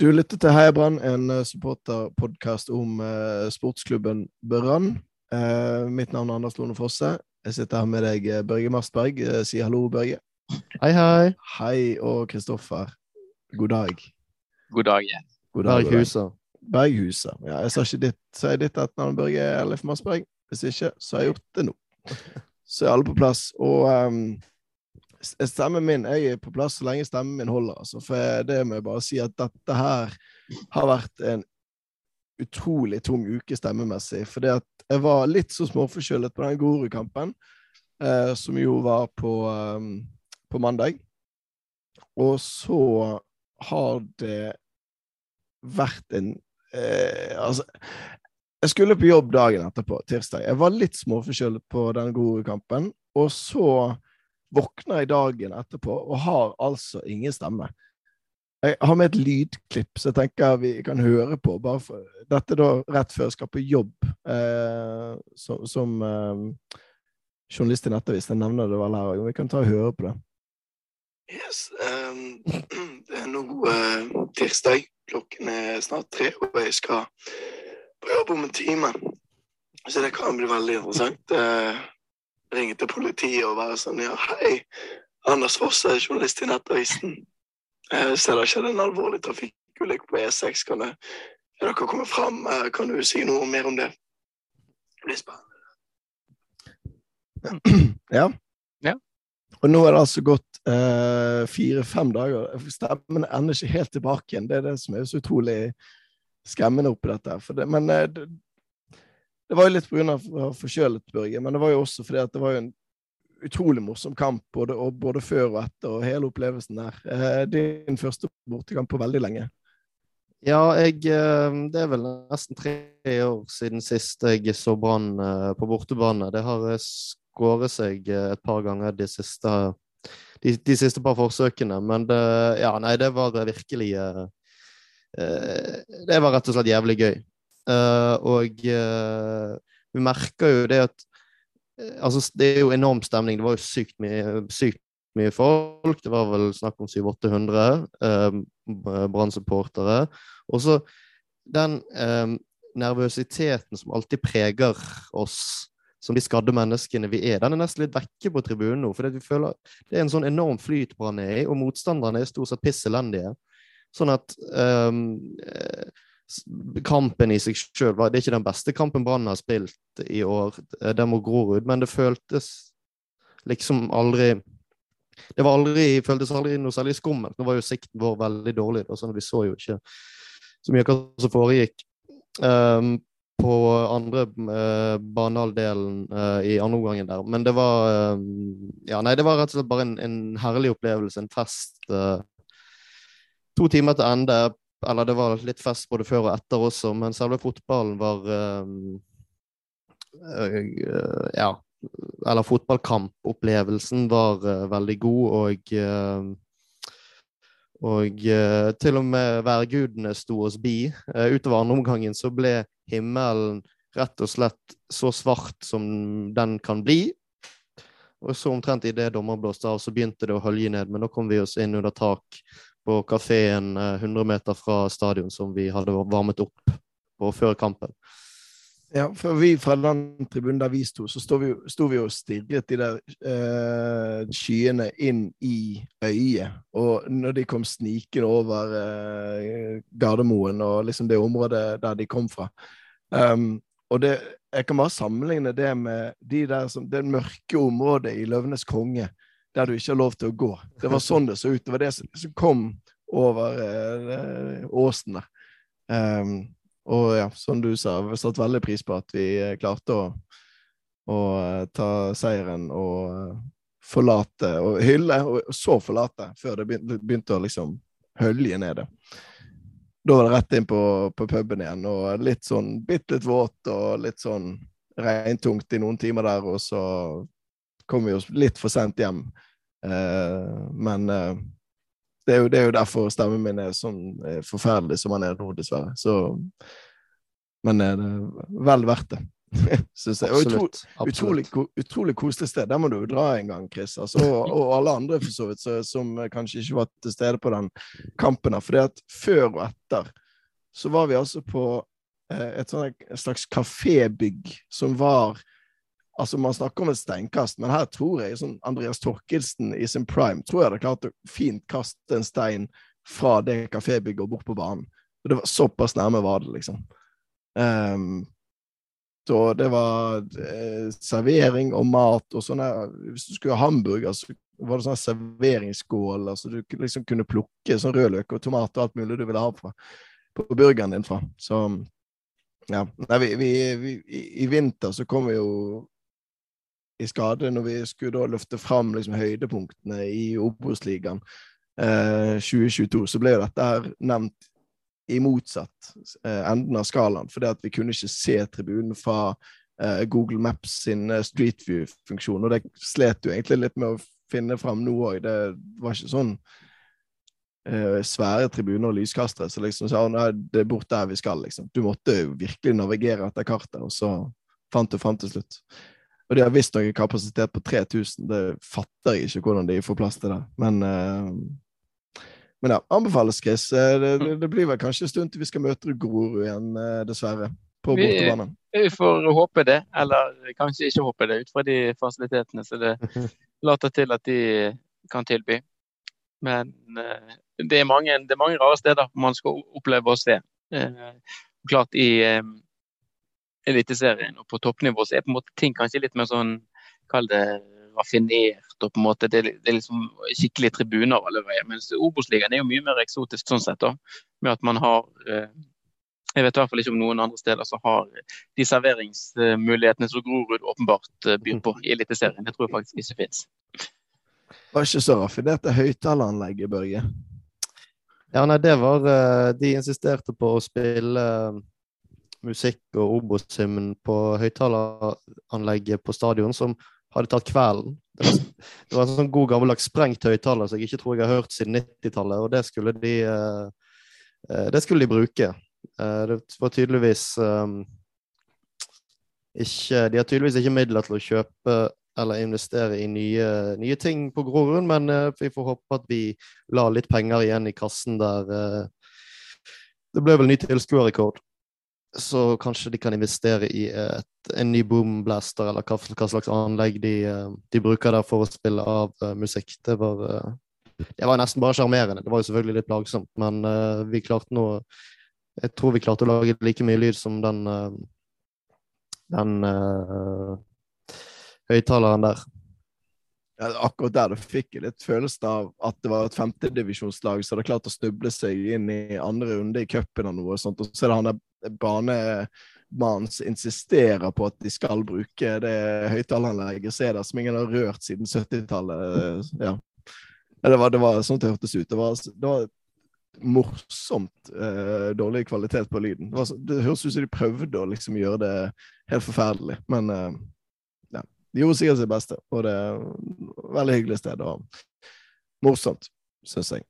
Du lytter til Heia Brann, en eh, supporterpodkast om eh, sportsklubben Brann. Eh, mitt navn er Anders Lone Fosse. Jeg sitter her med deg, Børge Mastberg. Eh, si hallo, Børge. Hei, hei. Hei, og Kristoffer. God dag. God dag igjen. God dag, Berghuset. Berghuset. Ja, jeg sa ikke ditt, sa jeg ditt etternavn, Børge Ellef Mastberg? Hvis ikke, så har jeg gjort det nå. Så er alle på plass. Og um, stemmen min Jeg er på plass så lenge stemmen min holder. Altså, for det må jeg bare si at dette her har vært en utrolig tung uke stemmemessig. For jeg var litt så småforkjølet på den Grorud-kampen, eh, som jo var på, um, på mandag. Og så har det vært en eh, Altså, jeg skulle på jobb dagen etterpå, tirsdag. Jeg var litt småforkjølet på den gode kampen. Og så våkner jeg dagen etterpå og har altså ingen stemme. Jeg har med et lydklipp så jeg tenker vi kan høre på. bare for, Dette da rett før jeg skal på jobb eh, som, som eh, journalist i Nettavis. Jeg nevner det vel her. Vi kan ta og høre på det. Yes, um, det er nå uh, tirsdag. Klokken er snart tre, og jeg skal på jobb om en time. Så det kan bli veldig interessant. Uh, ringe til politiet og være sånn Ja, hei, Anders Foss er journalist i Nettavisen. Jeg ser det skjedde en alvorlig trafikkulykke på E6. Kan jeg, er dere kommet fram? Eh, kan du si noe mer om det? Det blir spennende. Ja. ja. Og nå er det altså gått uh, fire-fem dager. Stemmen ender ikke helt tilbake igjen. Det er det som er så utrolig skremmende oppi dette. Det, men eh, det, var jo litt pga. forkjølet, Børge, men det var jo også fordi at det var en utrolig morsom kamp både, både før og etter, og hele opplevelsen der. Eh, din første bortekamp på veldig lenge. Ja, jeg, eh, det er vel nesten tre år siden sist jeg så Brann eh, på bortebane. Det har skåret seg et par ganger de siste, de, de siste par forsøkene. Men det, ja, nei, det var virkelig Det var rett og slett jævlig gøy. Uh, og uh, vi merker jo det at uh, Altså, det er jo enorm stemning. Det var jo sykt mye, sykt mye folk. Det var vel snakk om 700-800 uh, Brann-supportere. Og så den nervøsiteten som alltid preger oss som de skadde menneskene vi er, den er nesten litt vekke på tribunen nå. For det er en sånn enorm flyt Brann er i, og motstanderne er stort sett piss elendige. Sånn at um, kampen i seg sjøl Det er ikke den beste kampen Brann har spilt i år, den mot Grorud, men det føltes liksom aldri Det var aldri, føltes aldri noe særlig skummelt. Nå var jo sikten vår veldig dårlig, og sånn, vi så jo ikke så mye hva som foregikk. Um, på andre uh, banehalvdelen uh, i andre omgangen der. Men det var um, Ja, nei, det var rett og slett bare en, en herlig opplevelse, en fest. Uh, to timer til ende eller det var litt fest både før og etter også, men selve fotballen var uh, uh, Ja. Eller fotballkampopplevelsen var veldig god, og og til og med værgudene sto oss bi. utover andre omgangen så ble himmelen rett og slett så svart som den kan bli. Og så omtrent idet dommer blåste av, så begynte det å hølje ned. Men da kom vi oss inn under tak på kafeen 100 eh, meter fra stadion som vi hadde varmet opp på før kampen. Ja, for vi fra den tribunen der vi sto, så sto vi, sto vi og stirret de der eh, skyene inn i øyet. Og når de kom snikende over eh, Gardermoen og liksom det området der de kom fra um, Og det, jeg kan bare sammenligne det med de der som, det mørke området i Løvenes konge der du ikke har lov til å gå. Det var sånn det så ut. Det var det som kom over eh, åsen der. Um, og ja, som du sa, vi har satt veldig pris på at vi eh, klarte å, å uh, ta seieren og uh, forlate og hylle, og så forlate, før det begynte, å liksom hølje det. Da var det rett inn på, på puben igjen, og litt sånn bitte litt våt og litt sånn regntungt i noen timer der, og så kom vi oss litt for sent hjem. Uh, men uh, det, er jo, det, er jo, derfor stemmen min er sånn forferdelig som den er nå, dessverre. Så, men det er vel verdt det. Synes jeg. Og utro, utrolig, utrolig koselig sted. Der må du jo dra en gang, Chris. Altså, og, og, alle andre for så vidt så, som kanskje ikke var til stede på den kampen. For det at før og etter så var vi altså på eh, et, sånt, et slags kafébygg som var Altså, Man snakker om et steinkast, men her tror jeg sånn Andreas Torkelsen i sin prime tror jeg hadde klart å fint kaste en stein fra det kafébygget og bort på banen. Og det var Såpass nærme var det, liksom. Um, så det var eh, servering og mat og sånne Hvis du skulle ha hamburger, så var det sånn serveringsskål. Altså du liksom kunne plukke sånn rødløk og tomat og alt mulig du ville ha fra, på burgeren din fra. Så ja. Nei, vi, vi, vi, I vinter så kom vi jo i skade når vi skulle da løfte fram liksom, høydepunktene i Obos-ligaen eh, 2022. Så ble jo dette her nevnt i motsatt eh, enden av skalaen, fordi at vi kunne ikke se tribunen fra eh, Google Maps sin eh, Street View-funksjon. Og det slet jo egentlig litt med å finne fram nå òg. Det var ikke sånn eh, svære tribuner og lyskastere. Så liksom sa nei, det er bort der vi skal, liksom. Du måtte jo virkelig navigere etter kartet, og så fant du fram til slutt. Og de har visstnok en kapasitet på 3000. Det fatter jeg ikke hvordan de får plass til det. Men uh, men ja, anbefales, Chris. Eh, det, det, det, blir vel kanskje en stund til vi skal møte Grorud igjen, eh, dessverre. På bortebane. Vi får håpe det, eller kanskje ikke håpe det, ut fra de fasilitetene som det later til at de kan tilby. Men det er mange, det er mange rare steder man skal oppleve å se. Klart i Eliteserien og på toppnivå så er på en måte ting kanskje litt mer sånn Kall det raffinert og på en måte det, det er liksom skikkelig tribuner alle veier. Mens Obos-ligaen er jo mye mer eksotisk sånn sett, da, med at man har eh, jeg vet i hvert fall ikke om noen andre steder som har de serveringsmulighetene som Grorud åpenbart eh, byr på i Eliteserien. Det tror jeg faktisk ikke fins. Var ikke så raffinert det høyttaleranlegget, Børge? Ja, nei, det var eh, De insisterte på å spille musikk og Obos-hymnen på høyttaleranlegget på stadion, som hadde tatt kvelden. Det var, det var en sånn god gammeldags sprengt høyttaler som jeg ikke tror jeg har hørt siden 90-tallet, og det skulle de uh, Det skulle de bruke. Uh, det var tydeligvis um, ikke De har tydeligvis ikke midler til å kjøpe eller investere i nye, nye ting på Grorud, men vi får håpe at vi la litt penger igjen i kassen der. det ble vel ny tilskuerrekord så kanskje de kan investere i et, en ny boomblaster, eller hva, hva slags anlegg de, eh, de, bruker der for å spille av uh, musikk. Det var, uh, det var nesten bare sjarmerende. Det var jo selvfølgelig litt plagsomt, men uh, vi klarte nå Jeg tror vi klarte å lage like mye lyd som den, den høyttaleren der. Ja, akkurat der du fikk litt følelsen av at det var et femtedivisjonslag som hadde klart å snuble seg inn i andre runde i cupen og noe sånt. Og så er det han der banemannen insisterer på at de skal bruke det høyttaleranlegget som er der, som ingen har rørt siden 70-tallet. Ja. Det, var, det var sånn det hørtes ut. Det var, det var morsomt eh, dårlig kvalitet på lyden. Det, var, det høres ut som de prøvde å liksom gjøre det helt forferdelig, men eh, ja. De gjorde sikkert sitt beste, og det er et veldig hyggelig sted og morsomt, syns jeg.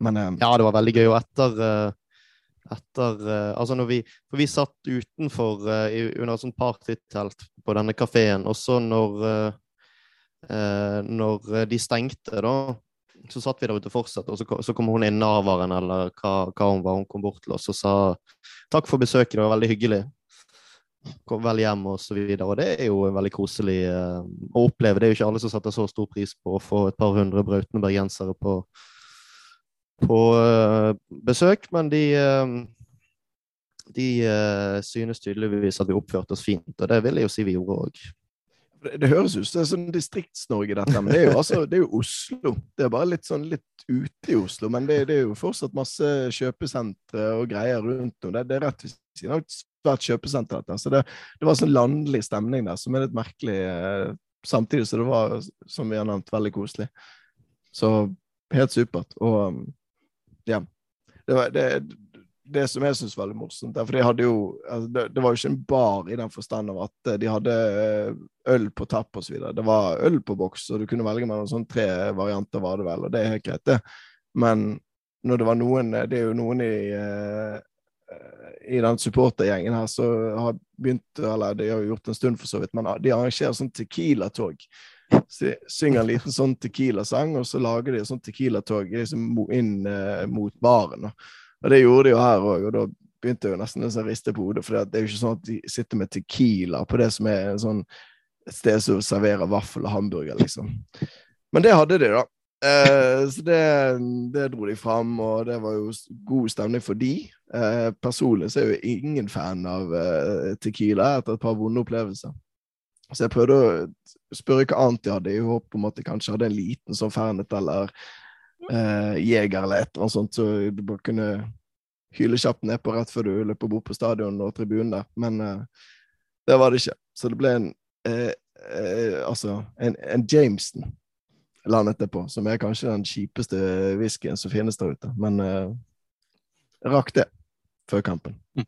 Men eh, Ja, det var veldig gøy. Og etter uh etter uh, Altså når vi For vi satt utenfor uh, i, under et sånt partytelt på denne kafeen, og så når uh, Når de stengte, da, så satt vi der ute fortsatt, og så, så kom hun inn, navaren eller hva, hva, hun var, hun kom bort til oss og sa takk for besøket, det var veldig hyggelig. Kom vel hjem, og så videre. Og det er jo veldig koselig å oppleve. Det er jo ikke alle som setter så stor pris på å få et par hundre brautende bergensere på på uh, besøk, men de, uh, de uh, synes tydeligvis at vi oppførte oss fint, og det vil jeg jo si vi gjorde òg. Det, det, høres ut som det er sånn Distrikts-Norge, dette, men det er jo altså, det er jo Oslo. Det er bare litt sånn litt ute i Oslo, men det, det er jo fortsatt masse kjøpesentre og greier rundt. om. det, det er rett ved siden av et svært kjøpesenter, dette. Så det, det var sånn landlig stemning der som er litt merkelig, samtidig som det var, som vi har nevnt, veldig koselig. Så helt supert. Og um, ja. Det, var, det, det som jeg syns var veldig morsomt, for de hadde jo altså det, det, var jo ikke en bar i den forstand av at eh, de hadde eh, øl på tapp osv. Det var øl på boks, og du kunne velge mellom sånn tre varianter, var det vel, og det er helt greit, det. Men når det var noen Det er jo noen i, i den supportergjengen her så har begynt, eller de har jo gjort en stund for så vidt, men de arrangerer sånn Tequila-tog. Synger en liten sånn Tequila-sang, og så lager de sånn Tequila-tog liksom inn eh, mot baren. Og det gjorde de jo her òg, og da begynte jeg jo nesten å riste på hodet, for det er jo ikke sånn at de sitter med Tequila på det som er sånn et sted som serverer vaffel og hamburger, liksom. Men det hadde de, da. Eh, så det, det, dro de fram, og det var jo god stemning for de. Eh, personlig så er jeg jo ingen fan av eh, Tequila etter et par vonde opplevelser. Så jeg prøvde å spørre hva annet de hadde, i håp om at de kanskje hadde en liten sånn Fernet eller eh, Jeger eller et eller annet sånt, så du bare kunne hyle kjapt nedpå rett før du løper bort på stadion og tribunen der. Men eh, det var det ikke. Så det ble en eh, eh, altså en, en, Jameson landet det på, som er kanskje den kjipeste whiskyen som finnes der ute. Men eh, rakk det før kampen. Mm.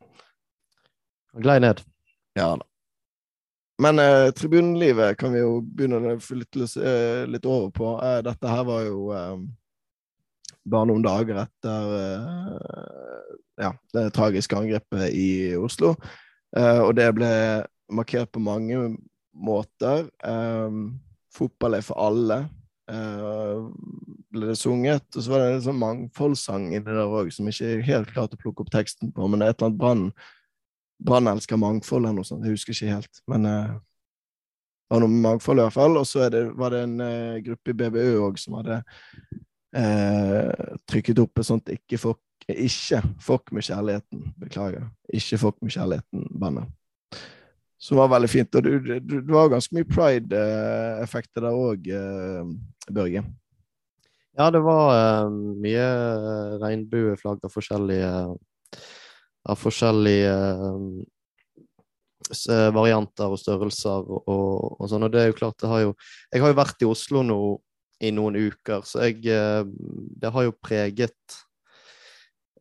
Glei ned. Ja da. Men eh, tribunelivet kan vi jo begynne å flytte eh, litt over på. Eh, dette her var jo eh, bare noen dager etter eh, ja, det tragiske angrepet i Oslo. og det ble markert på mange måter. Fotball er for alle. Ble det sunget. Og så var det en sånn mangfoldssang inni der òg, som ikke er helt klart å plukke opp teksten på, men det er et eller annet Brann Brann elsker mangfold eller noe sånt. Jeg husker ikke helt. Men uh, det var noe med mangfold i hvert fall. Og så var det en uh, gruppe i BBØ òg som hadde uh, trykket opp et sånt ikke fuck, ikke fuck med kjærligheten. Beklager. Ikke fuck med kjærligheten-bandet som var veldig fint. Og det, det var ganske mye pride-effekter der òg, Børge. Ja, det var uh, mye regnbueflagg av forskjellige, av forskjellige eh, varianter og størrelser og, og, sånn. Og det er jo klart, det har jo Jeg har jo vært i Oslo nå i noen uker, så jeg eh, Det har jo preget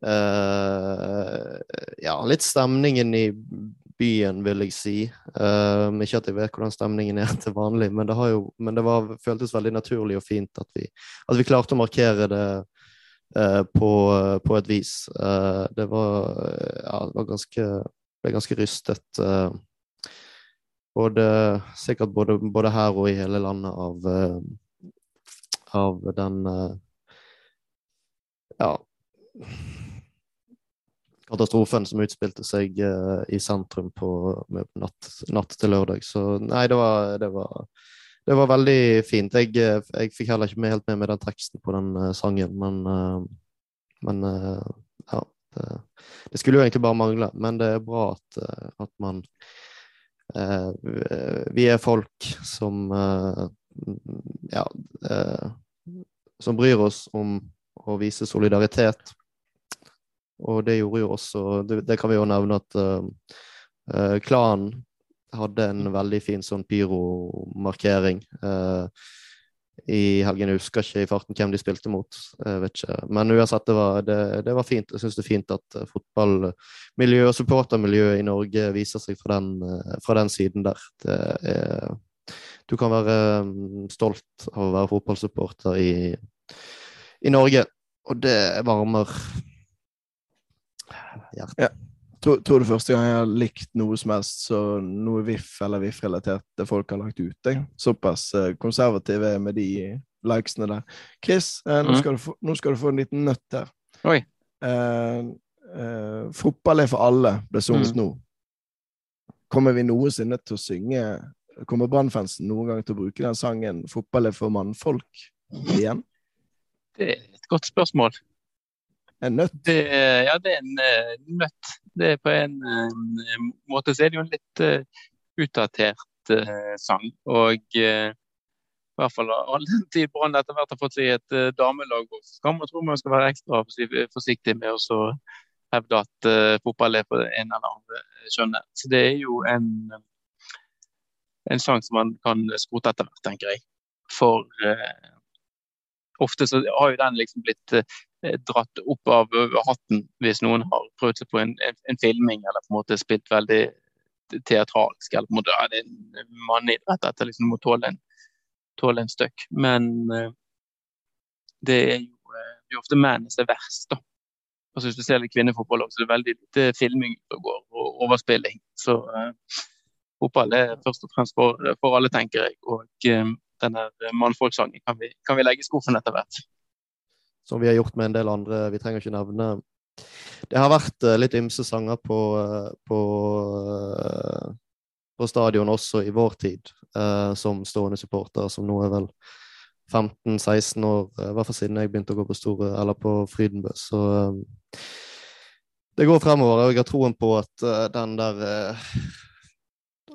ja, litt stemningen i byen, vil jeg si. Uh, ikke at jeg vet hvordan stemningen er til vanlig, men det, jo, men det var, føltes veldig naturlig og fint at vi, at vi klarte å markere det på, på, et vis. Uh, det var, ja, det var ganske ble ganske rystet. både, sikkert både, både, her og i hele landet av, av den ja katastrofen som utspilte seg uh, i sentrum på natt, natt, til lørdag. Så nei, det var, det var, det var veldig fint. Jeg, eh, jeg, fikk heller ikke helt med meg den teksten på den uh, sangen, men, uh, men ja. Det, det, skulle jo egentlig bare mangle, men det er bra at, at man Vi er folk som ja, som bryr oss om å vise solidaritet og det gjorde jo også Det, det kan vi jo nevne at uh, klanen hadde en veldig fin sånn pyromarkering uh, i helgen. Jeg husker ikke i farten hvem de spilte mot. Jeg vet ikke. Men uansett, det var, det, det var fint. Jeg syns det er fint at fotballmiljøet og supportermiljøet i Norge viser seg fra den, fra den siden der. Er, du kan være stolt av å være fotballsupporter i, i Norge, og det varmer hjertet. Ja. Tror, tror det første gang jeg har likt noe som helst så noe VIF eller VIF-relatert folk har lagt ut. Jeg. Såpass eh, konservative med de likesene der. Chris, eh, nå, mm. skal få, nå, skal du få, en liten nøtt her. Oi. Eh, eh, fotball er for alle ble sunget mm. nå. Kommer vi noensinne til å synge Kommer Brannfansen noen gang til å bruke den sangen 'Fotball er for mannfolk' igjen? Det er et godt spørsmål. En nøtt? Det, ja, det er en uh, nøtt. Det er på en en måte så er det jo en litt uh, utdatert sang. Og i hvert fall all den tid Brann etter hvert har fått seg et damelag, så skal man tro man skal være ekstra forsiktig med å hevde at fotball er for en eller annen kjønnet. Så det er jo en, en sang som man kan skrote etter hvert, tenker jeg. For ofte så har jo den liksom blitt Eh, dratt opp av hatten hvis noen har prøvd seg på en, en, en, filming eller på en måte spilt veldig teatralsk. eller på en måte er det en manneidrett at det liksom må tåle en, tåle en støkk. Men uh, det er jo uh, det er ofte menn som er verst, da. altså Hvis du ser litt kvinnefotball, så er det veldig lite filming går, og overspilling. Så uh, fotball er først og fremst for, for alle, tenker jeg. Og uh, denne mannfolksangen kan, kan vi legge i skuffen etter hvert. Som vi har gjort med en del andre. Vi trenger ikke nevne Det har vært uh, litt ymse sanger på, uh, på, på, stadion også i vår tid, som stående supporter, som nå er vel 15-16 år, i hvert fall siden jeg begynte å gå på Store, eller på Frydenbø. Så det går fremover. Og jeg har troen på at den der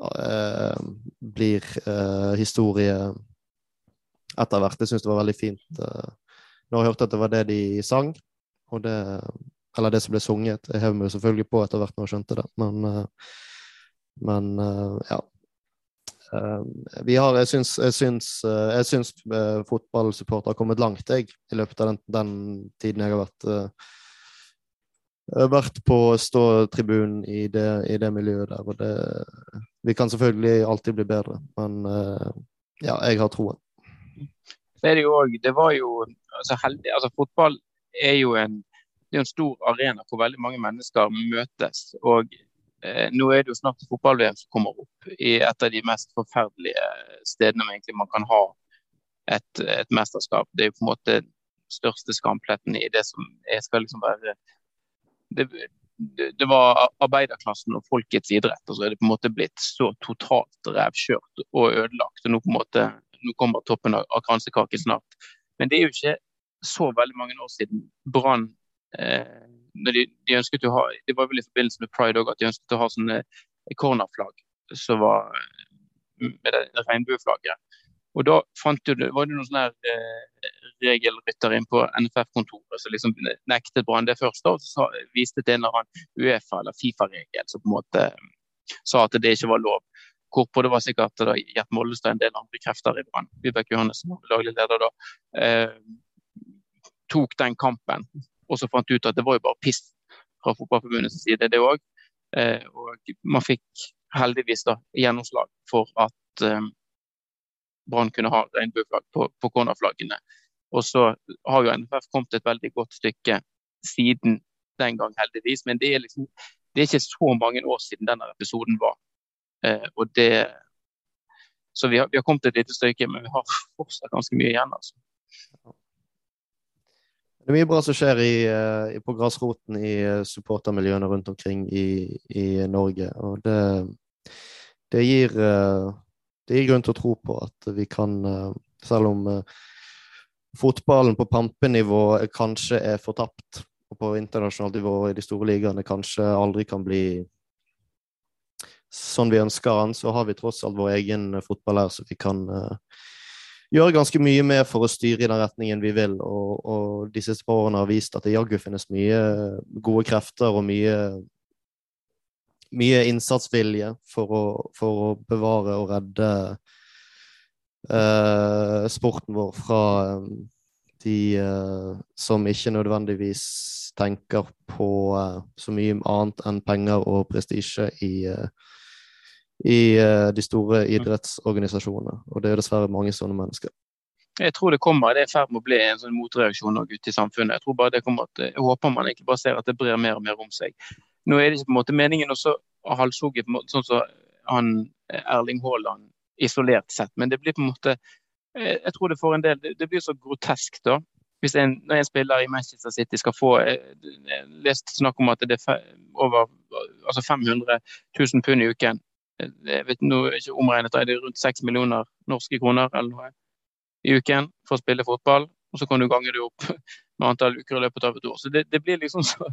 eh, blir eh, historie etter hvert. Jeg syns det var veldig fint. Eh, nå har jeg hørt at det var det de sang, det, eller det som ble sunget. Jeg hev meg selvfølgelig på etter hvert når jeg skjønte det, men, eh, men eh, ja. Eh, vi har, jeg syns, jeg syns, jeg syns fotballsupporter har kommet langt, jeg, i løpet av den, den tiden jeg har vært vært på ståtribunen i, det, i det miljøet der. Og det, vi kan selvfølgelig alltid bli bedre, men ja, jeg har troen. Så er det jo òg Det var jo altså heldig altså Fotball er jo en, er en stor arena hvor veldig mange mennesker møtes. og eh, Nå er det jo snart fotball-VM som kommer opp i et av de mest forferdelige stedene man man kan ha et, et mesterskap. Det er jo på en måte den største skampletten i det som jeg skal liksom være det, det, var arbeiderklassen og folkets idrett. Og så er det på en måte blitt så totalt revkjørt og ødelagt. og Nå på en måte, nå kommer toppen av, av kransekaken snart. Men det er jo ikke så veldig mange år siden Brann eh, de, de, ønsket å ha, Det var vel i forbindelse med pride òg at de ønsket å ha sånne cornerflagg som var med det regnbueflagget. Og da du, var det noen sånne eh, regelrytter inn på NFF-kontoret som liksom nektet Brann det først. Og så viste til en eller annen Uefa- eller Fifa-regel som på en måte eh, sa at det ikke var lov. Hvorpå det var sikkert da Gjert Mollestad en del andre krefter i Brann, Vibeke Johannessen, daglig leder da, eh, tok den kampen. Og så fant ut at det var jo bare piss fra Fotballforbundets side, det òg. Eh, og man fikk heldigvis da gjennomslag for at eh, Brann kunne ha regnbueflagg på, på cornerflaggene. Og så har jo NFF kommet et veldig godt stykke siden den gang, heldigvis. Men det er, liksom, det er ikke så mange år siden denne episoden var. Eh, og det, så vi har, vi har, kommet et lite stykke, men vi har fortsatt ganske mye igjen. altså. Det er mye bra som skjer i, i, på grasroten i eh, supportermiljøene rundt omkring i, i Norge. Og det, det gir det gir grunn til å tro på at vi kan, eh, selv om eh, fotballen på pampenivå kanskje er fortapt, og på internasjonalt nivå i de store ligaene kanskje aldri kan bli sånn vi ønsker han, så har vi tross alt vår egen fotball her, så vi kan uh, gjøre ganske mye mer for å styre i den retningen vi vil. Og, og de siste par årene har vist at det jaggu finnes mye gode krefter og mye mye innsatsvilje for å, for å bevare og redde uh, sporten vår fra um, de uh, som ikke nødvendigvis tenker på uh, så mye annet enn penger og prestisje i, i de store idrettsorganisasjonene. Og det er dessverre mange sånne mennesker. Jeg tror det kommer, det er i ferd med å bli en sånn motreaksjon ute i samfunnet. Jeg tror bare det at, jeg håper man egentlig bare ser at det brer mer og mer om seg. Nå er det ikke på en måte meningen å halshogge sånn som han Erling Haaland isolert sett, men det blir på en måte eh, Jeg tror det for en del Det blir så grotesk, da. Hvis en, når en spiller i Manchester City skal få eh, lest snakk om at det er over altså 500 000 pund i uken. Eh, jeg vet nå ikke omregnet, er det rundt 6 millioner norske kroner eller noe i uken for å spille fotball. Og så kan du gange det opp med antall uker i løpet av et år. Så det, det blir liksom så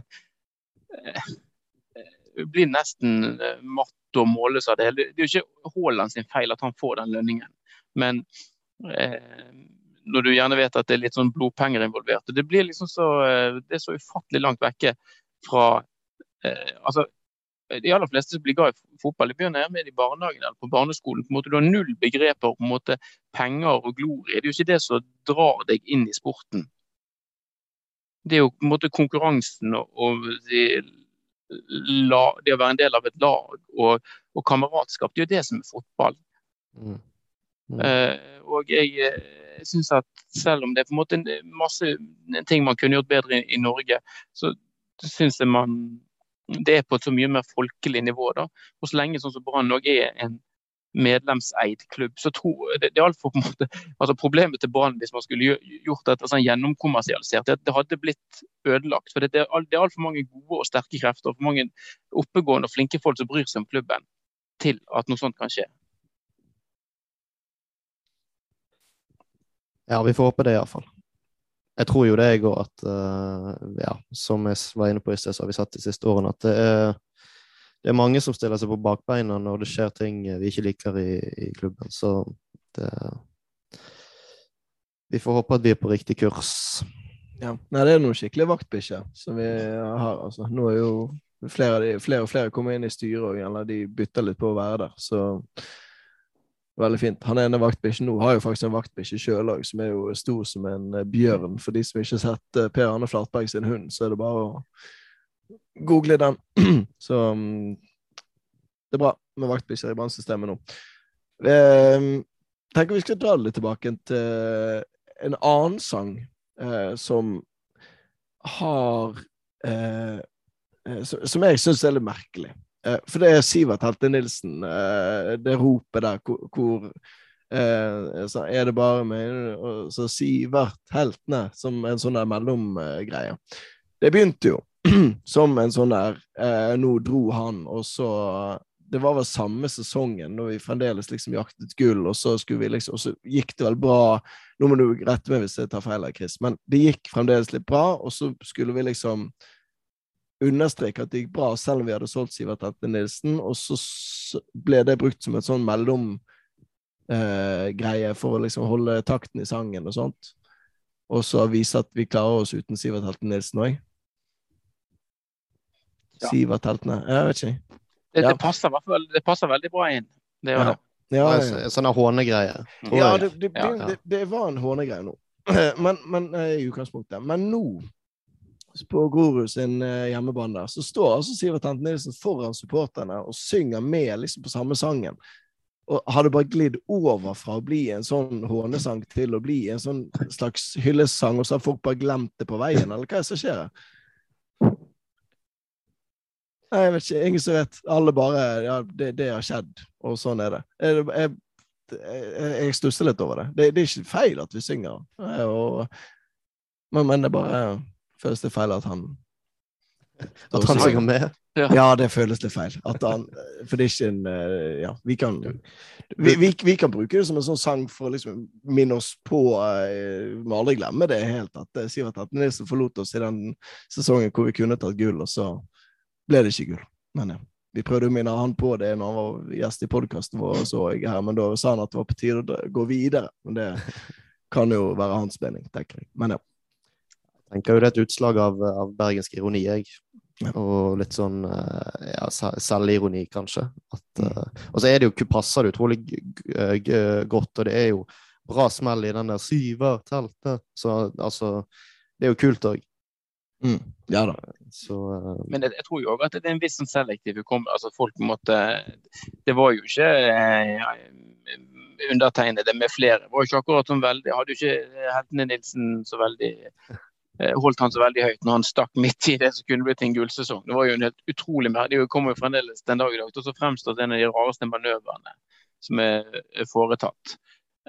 blir nesten eh, matt å måle av det. hele. Det er jo ikke Haaland sin feil at han får den lønningen, men eh, når du gjerne vet at det er litt sånn blodpenger involvert. Det blir liksom så, eh, det er så ufattelig langt vekke fra eh, altså, De aller fleste som blir glad i fotball, de begynner med i barnehagen eller på barneskolen. på en måte Du har null begreper en måte penger og glorie. Det er jo ikke det som drar deg inn i sporten. Det er jo på en måte konkurransen og, og de la, det å være en del av et lag og, og kameratskap, det er jo det som er fotball. Mm. Mm. Uh, og jeg, jeg eh, syns at selv om det er på en måte masse ting man kunne gjort bedre i, i Norge, så syns jeg man Det er på et så mye mer folkelig nivå. da. Og så lenge sånn som Brann er en medlemseid klubb, så tror det, det er alt for på en måte, altså Problemet til Brann hvis man skulle gjort dette sånn gjennomkommersialisert, det, det hadde blitt ødelagt. for Det, det er altfor mange gode og sterke krefter og for mange oppegående og flinke folk som bryr seg om klubben, til at noe sånt kan skje. Ja, vi får håpe det iallfall. Jeg tror jo det, jeg òg, at uh, ja, som jeg var inne på i sted, så har vi sett de siste årene at det er, det er mange som stiller seg på bakbeina når det skjer ting vi ikke liker i, i klubben. Så det Vi får håpe at vi er på riktig kurs. Ja. Nei, det er noen skikkelige vaktbikkjer som vi har. altså. Nå er jo flere, flere og flere kommet inn i styret, eller de bytter litt på å være der. Så Veldig fint. Han ene vaktbikkjen nå har jo faktisk en vaktbikkje sjøl òg, som er jo stor som en eh, bjørn. For de som ikke har sett eh, Per Arne Flatberg sin hund, så er det bare å google den. så um, det er bra med vaktbikkjer i brannsystemet nå. Eh, tenker vi skal dra det litt tilbake til en annen sang eh, som har eh, eh Som jeg syns er litt merkelig. Eh, for det er Sivert Helte Nilsen, eh, det ropet der hvor eh, er det bare med så Sivert Heltene som en sånn der mellomgreie. Det begynte jo som en sånn der Nå dro han, og så Det var vel samme sesongen når vi fremdeles liksom jaktet gull, og så vi liksom Og så gikk det vel bra. Nå må du rette meg hvis jeg tar feil, Chris, men det gikk fremdeles litt bra, og så skulle vi liksom understreke at det gikk bra, selv om vi hadde solgt Sivert Hente Nilsen. Og så ble det brukt som et sånn mellomgreie eh, for å liksom holde takten i sangen og sånt. Og så vise at vi klarer oss uten Sivert Helten Nilsen òg. Ja. Sivert Heltene Jeg vet ikke. Det, det, passer, det, passer, veldig bra inn. Det gjør det. Ja, ja, ja. Sånn hånegreie. Ja, det, det, det, var en hånegreie nå. Men, men eh, i utgangspunktet. Men nå på Grorud sin uh, hjemmebane der, så står altså Sivert Hent Nilsen foran supporterne og synger med liksom på samme sangen. Og hadde bare glidd over fra å bli en sånn hånesang til å bli en sånn slags hyllesang, og så har folk bare glemt det på veien, eller hva er det som skjer? Nei, jeg vet ikke. Ingen som vet. Alle bare Ja, det, det har skjedd, og sånn er det. Jeg, jeg, jeg stusser litt over det. det. det. er ikke feil at vi synger, og, men, men det er bare føles det feil at han At han synger med? Ja. ja. det føles litt feil. At han, for det er ikke en eh, Ja, vi kan, vi, vi, vi kan bruke det som en sånn sang for å liksom minne oss på Vi Må aldri glemme det helt at uh, Sivert Atten forlot oss i den sesongen hvor vi kunne tatt gull, og så ble det ikke gull. Men ja. Vi prøvde å minne han på det når han var gjest i podkasten vår, så jeg her, men da sa han at det var på tide å gå videre. Men det kan jo være hans mening, tenker jeg. Men ja tenker jo det er et utslag av, av bergensk ironi, jeg. Og litt sånn eh, ja, selvironi, kanskje. At, uh, og så er det jo, kupassa det utrolig godt, og det er jo bra smell i den der syverteltet. Så altså Det er jo kult òg. Mm. Ja da. Så, uh, Men jeg, jeg tror jo òg at det er en viss sånn selektiv hukommelse. Altså, folk måtte Det var jo ikke ja, undertegnede med flere. Det var jo ikke akkurat sånn veldig Hadde jo ikke Heltene Nilsen så veldig Eh, holdt han så veldig høyt når han stakk midt i det som kunne blitt en gullsesong. Det var jo en helt utrolig Det kommer jo fremdeles den dag i dag til å fremstå som en av de rareste manøvrene som er foretatt.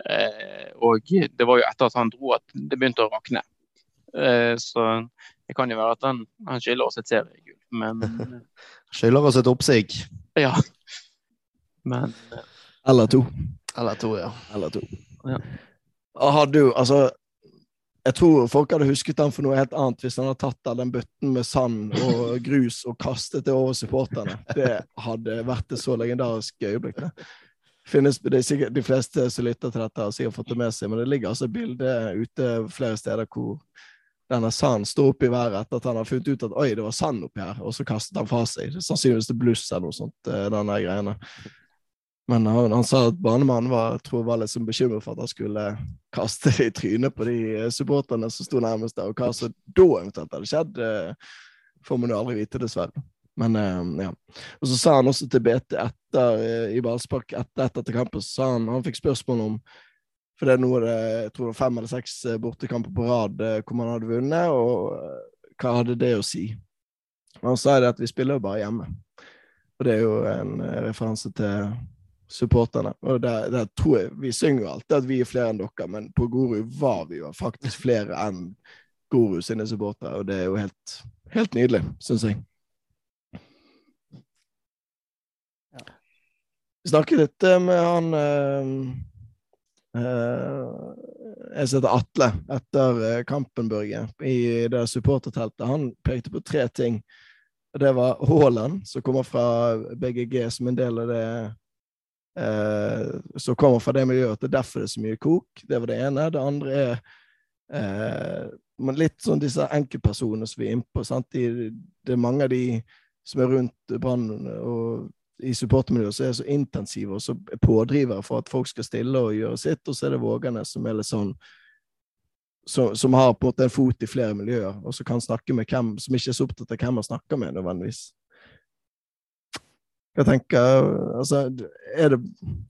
Eh, og det var jo etter at han dro at det begynte å rakne. Eh, så det kan jo være at han, han skylder oss et seriegull, men Skylder oss et oppsig? Ja. Men Eller to. Eller to, ja. Eller to. Ja. Har du, altså jeg tror folk hadde husket han for noe helt annet hvis han hadde tatt av den bøtten med sand og grus og kastet det over supporterne. Det hadde vært et så legendarisk øyeblikk. Det. Finnes, det er sikkert De fleste som lytter til dette, har sikkert fått det med seg, men det ligger altså bilde ute flere steder hvor denne sanden står opp i været etter at han har funnet ut at oi, det var sand oppi her, og så kastet han fra seg. Sannsynligvis det bluss eller noe sånt, eh, denne greiene. Men han, han, sa at banemannen var, tror var litt sånn bekymret for at han skulle kaste i trynet på de eh, supporterne som sto nærmest der. Og hva som da eventuelt hadde skjedd, eh, får man jo aldri vite, dessverre. Men eh, ja. Og så sa han også til BT etter i ballspark etter, etter til kampen, så sa han han fikk spørsmål om For det er noe det, jeg tror det var fem eller seks bortekamper på rad hvor man hadde vunnet, og hva hadde det å si? Og han sa det at vi spiller jo bare hjemme. Og det er jo en referanse til supporterne. Og der, der tror jeg, Vi synger alltid at vi er flere enn dere, men på Grorud var vi jo faktisk flere enn Grorud sine supportere, og det er jo helt, helt nydelig, syns jeg. Vi snakket litt eh, med han eh, eh, Jeg heter Atle, etter kampen, Børge, i det supporterteltet. Han pekte på tre ting. Det var Haaland, som kommer fra BGG som en del av det eh, Som kommer fra det miljøet, at det er derfor det er så mye kok. Det var det ene. Det andre er eh, litt sånn disse enkeltpersonene som vi er innpå. De, det er mange av de som er rundt Brann og i supportermiljøet som er så intensive og så pådrivere for at folk skal stille og gjøre sitt, og så er det Vågane som er litt sånn som, som, har på en måte en fot i flere miljøer, og som kan snakke med hvem som ikke er så opptatt av hvem man snakker med, nødvendigvis. Jeg tenker, altså, det,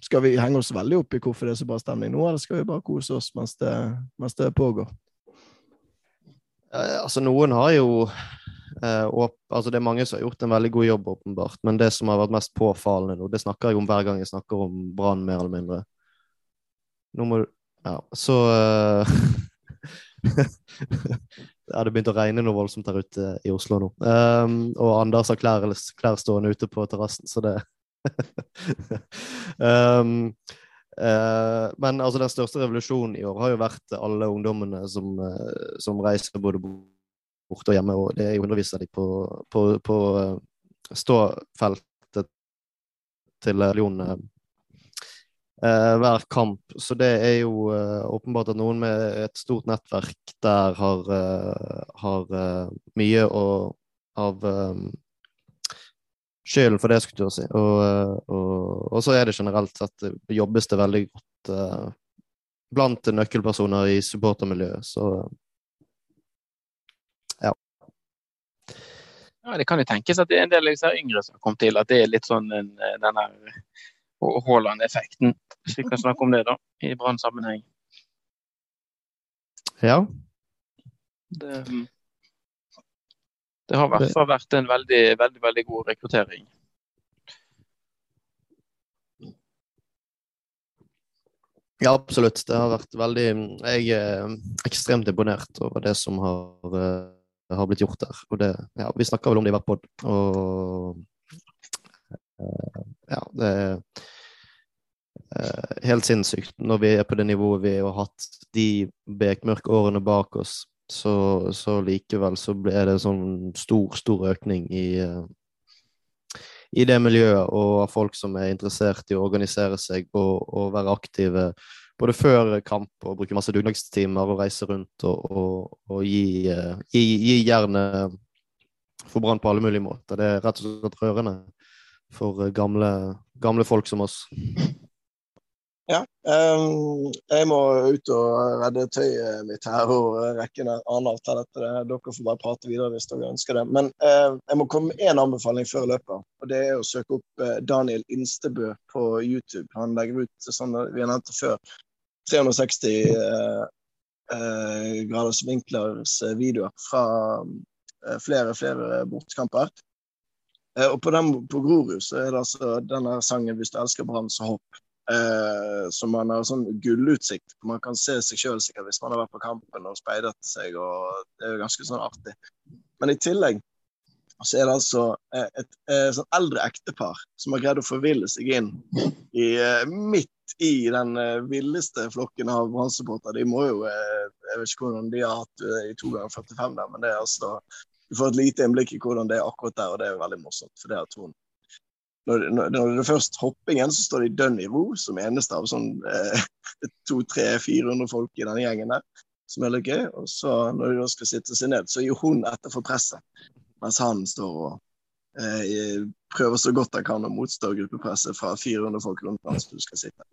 Skal vi henge oss veldig opp i hvorfor det er så bra stemning nå, eller skal vi bare kose oss mens det, mens det pågår? Altså, noen har jo Eh, og, altså det er mange som har gjort en veldig god jobb, åpenbart. Men det som har vært mest påfallende nå, det snakker jeg om hver gang jeg snakker om Brann, mer eller mindre. Nå må du Ja, så Det hadde begynt å regne noe voldsomt der ute i Oslo nå. Um, og Anders har klær, klær, stående ute på terrassen, så det um, uh, Men altså, den største revolusjonen i år har jo vært alle ungdommene som, uh, som reiser både borte og hjemme, og det er jo hundrevis av de på, på, på eh, ståfeltet til eh, hver kamp. Så det er jo uh, åpenbart at noen med et stort nettverk der har, uh, har uh, mye å, av skylden for det, skulle jeg si. Og, og, og, så er det generelt sett jobbes det veldig godt blant nøkkelpersoner i supportermiljøet. Så Ja, Det kan jo tenkes at det er en del av disse yngre som har kommet til, at det er litt sånn den, denne Haaland-effekten, hvis vi kan snakke om det da, i Brann-sammenheng. Ja. Det, det har i hvert fall vært en veldig, veldig, veldig god rekruttering. Ja, absolutt. Det har vært veldig Jeg er ekstremt imponert over det som har eh, har blitt gjort der. Og det, ja, vi snakker vel om det i hver pod. Og uh, ja, det er helt sinnssykt når vi er på det nivået vi har hatt de bekmørke årene bak oss. Så, så likevel så ble det sånn stor, stor økning i uh, i det miljøet, og av folk som er interessert i å organisere seg og, og være aktive både før kamp og bruke masse dugnadstimer og reise rundt og, og, og gi, uh, gi, gi jernet for Brann på alle mulige måter. Det er rett og slett rørende for gamle, gamle folk som oss. Ja. Um, jeg må ut og redde tøyet mitt her og rekke en annen avtale etter det. Dere får bare prate videre hvis dere ønsker det. Men uh, jeg må komme med én anbefaling før løpet. Og det er å søke opp uh, Daniel Instebø på YouTube. Han legger ut sånn vi har nevnt det før, 360 uh, uh, graders vinklers videoer fra flere flere bortkamper. og på, den, på Grorud så er det altså denne sangen 'Hvis du elsker Brann, så hopp'. Uh, så man har sånn gullutsikt. Man kan se seg sjøl hvis man har vært på kampen og speidet seg. og Det er jo ganske sånn artig. Men i tillegg så er det altså et, et, et sånn eldre ektepar som har greid å forville seg inn i, midt i den villeste flokken av brann De må jo Jeg vet ikke hvordan de har hatt i to ganger 45 der, men det er altså Du får et lite innblikk i hvordan det er akkurat der, og det er veldig morsomt. for det er hun når, når, når det først hoppingen, så står de dønn i ro som eneste av sånn eh, 200-400 folk i denne gjengen der. Som er litt gøy. Og så når de da skal sitte seg ned, så gir hun etter for presset. Mens han står og eh, prøver så godt han kan å motstå gruppepresset fra 400 folk rundt ham som du skal sitte.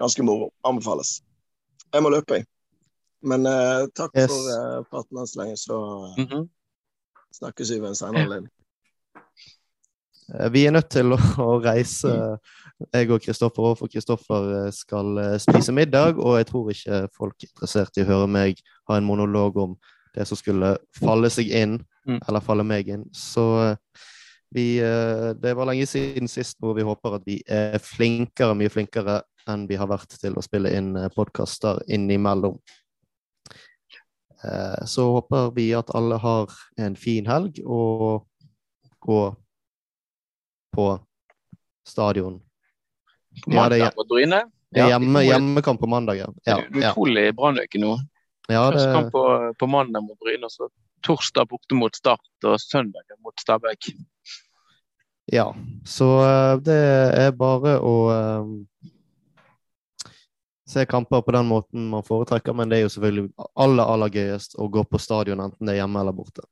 Ganske moro. Anbefales. Jeg må løpe, jeg. Men eh, takk yes. for eh, praten hans lenge, så mm -hmm. snakkes vi ved en senere anledning. Eh, vi er nødt til å reise, jeg og Kristoffer òg, for Kristoffer eh, skal eh, spise middag. Og jeg tror ikke folk er interessert i å høre meg ha en monolog om det som skulle falle seg inn, Mm. eller falle meg inn. Så vi Det var lenge siden sist, og vi håper at vi er flinkere, mye flinkere enn vi har vært til å spille inn podkaster innimellom. Så håper vi at alle har en fin helg og går på stadion. På Ja, det mandag mot Bryne. Hjemme, hjemmekamp på mandag, ja. ja, Du er ja. utrolig brannøyke nå. ja Først kamp på, på mandag mot Bryne, og så torsdag borte mot Start og søndag mot Stabæk. ja. Så eh, det er bare å eh, se kamper på den måten man foretrekker, men det er jo selvfølgelig aller, aller gøyest å gå på stadion, enten det er hjemme eller borte.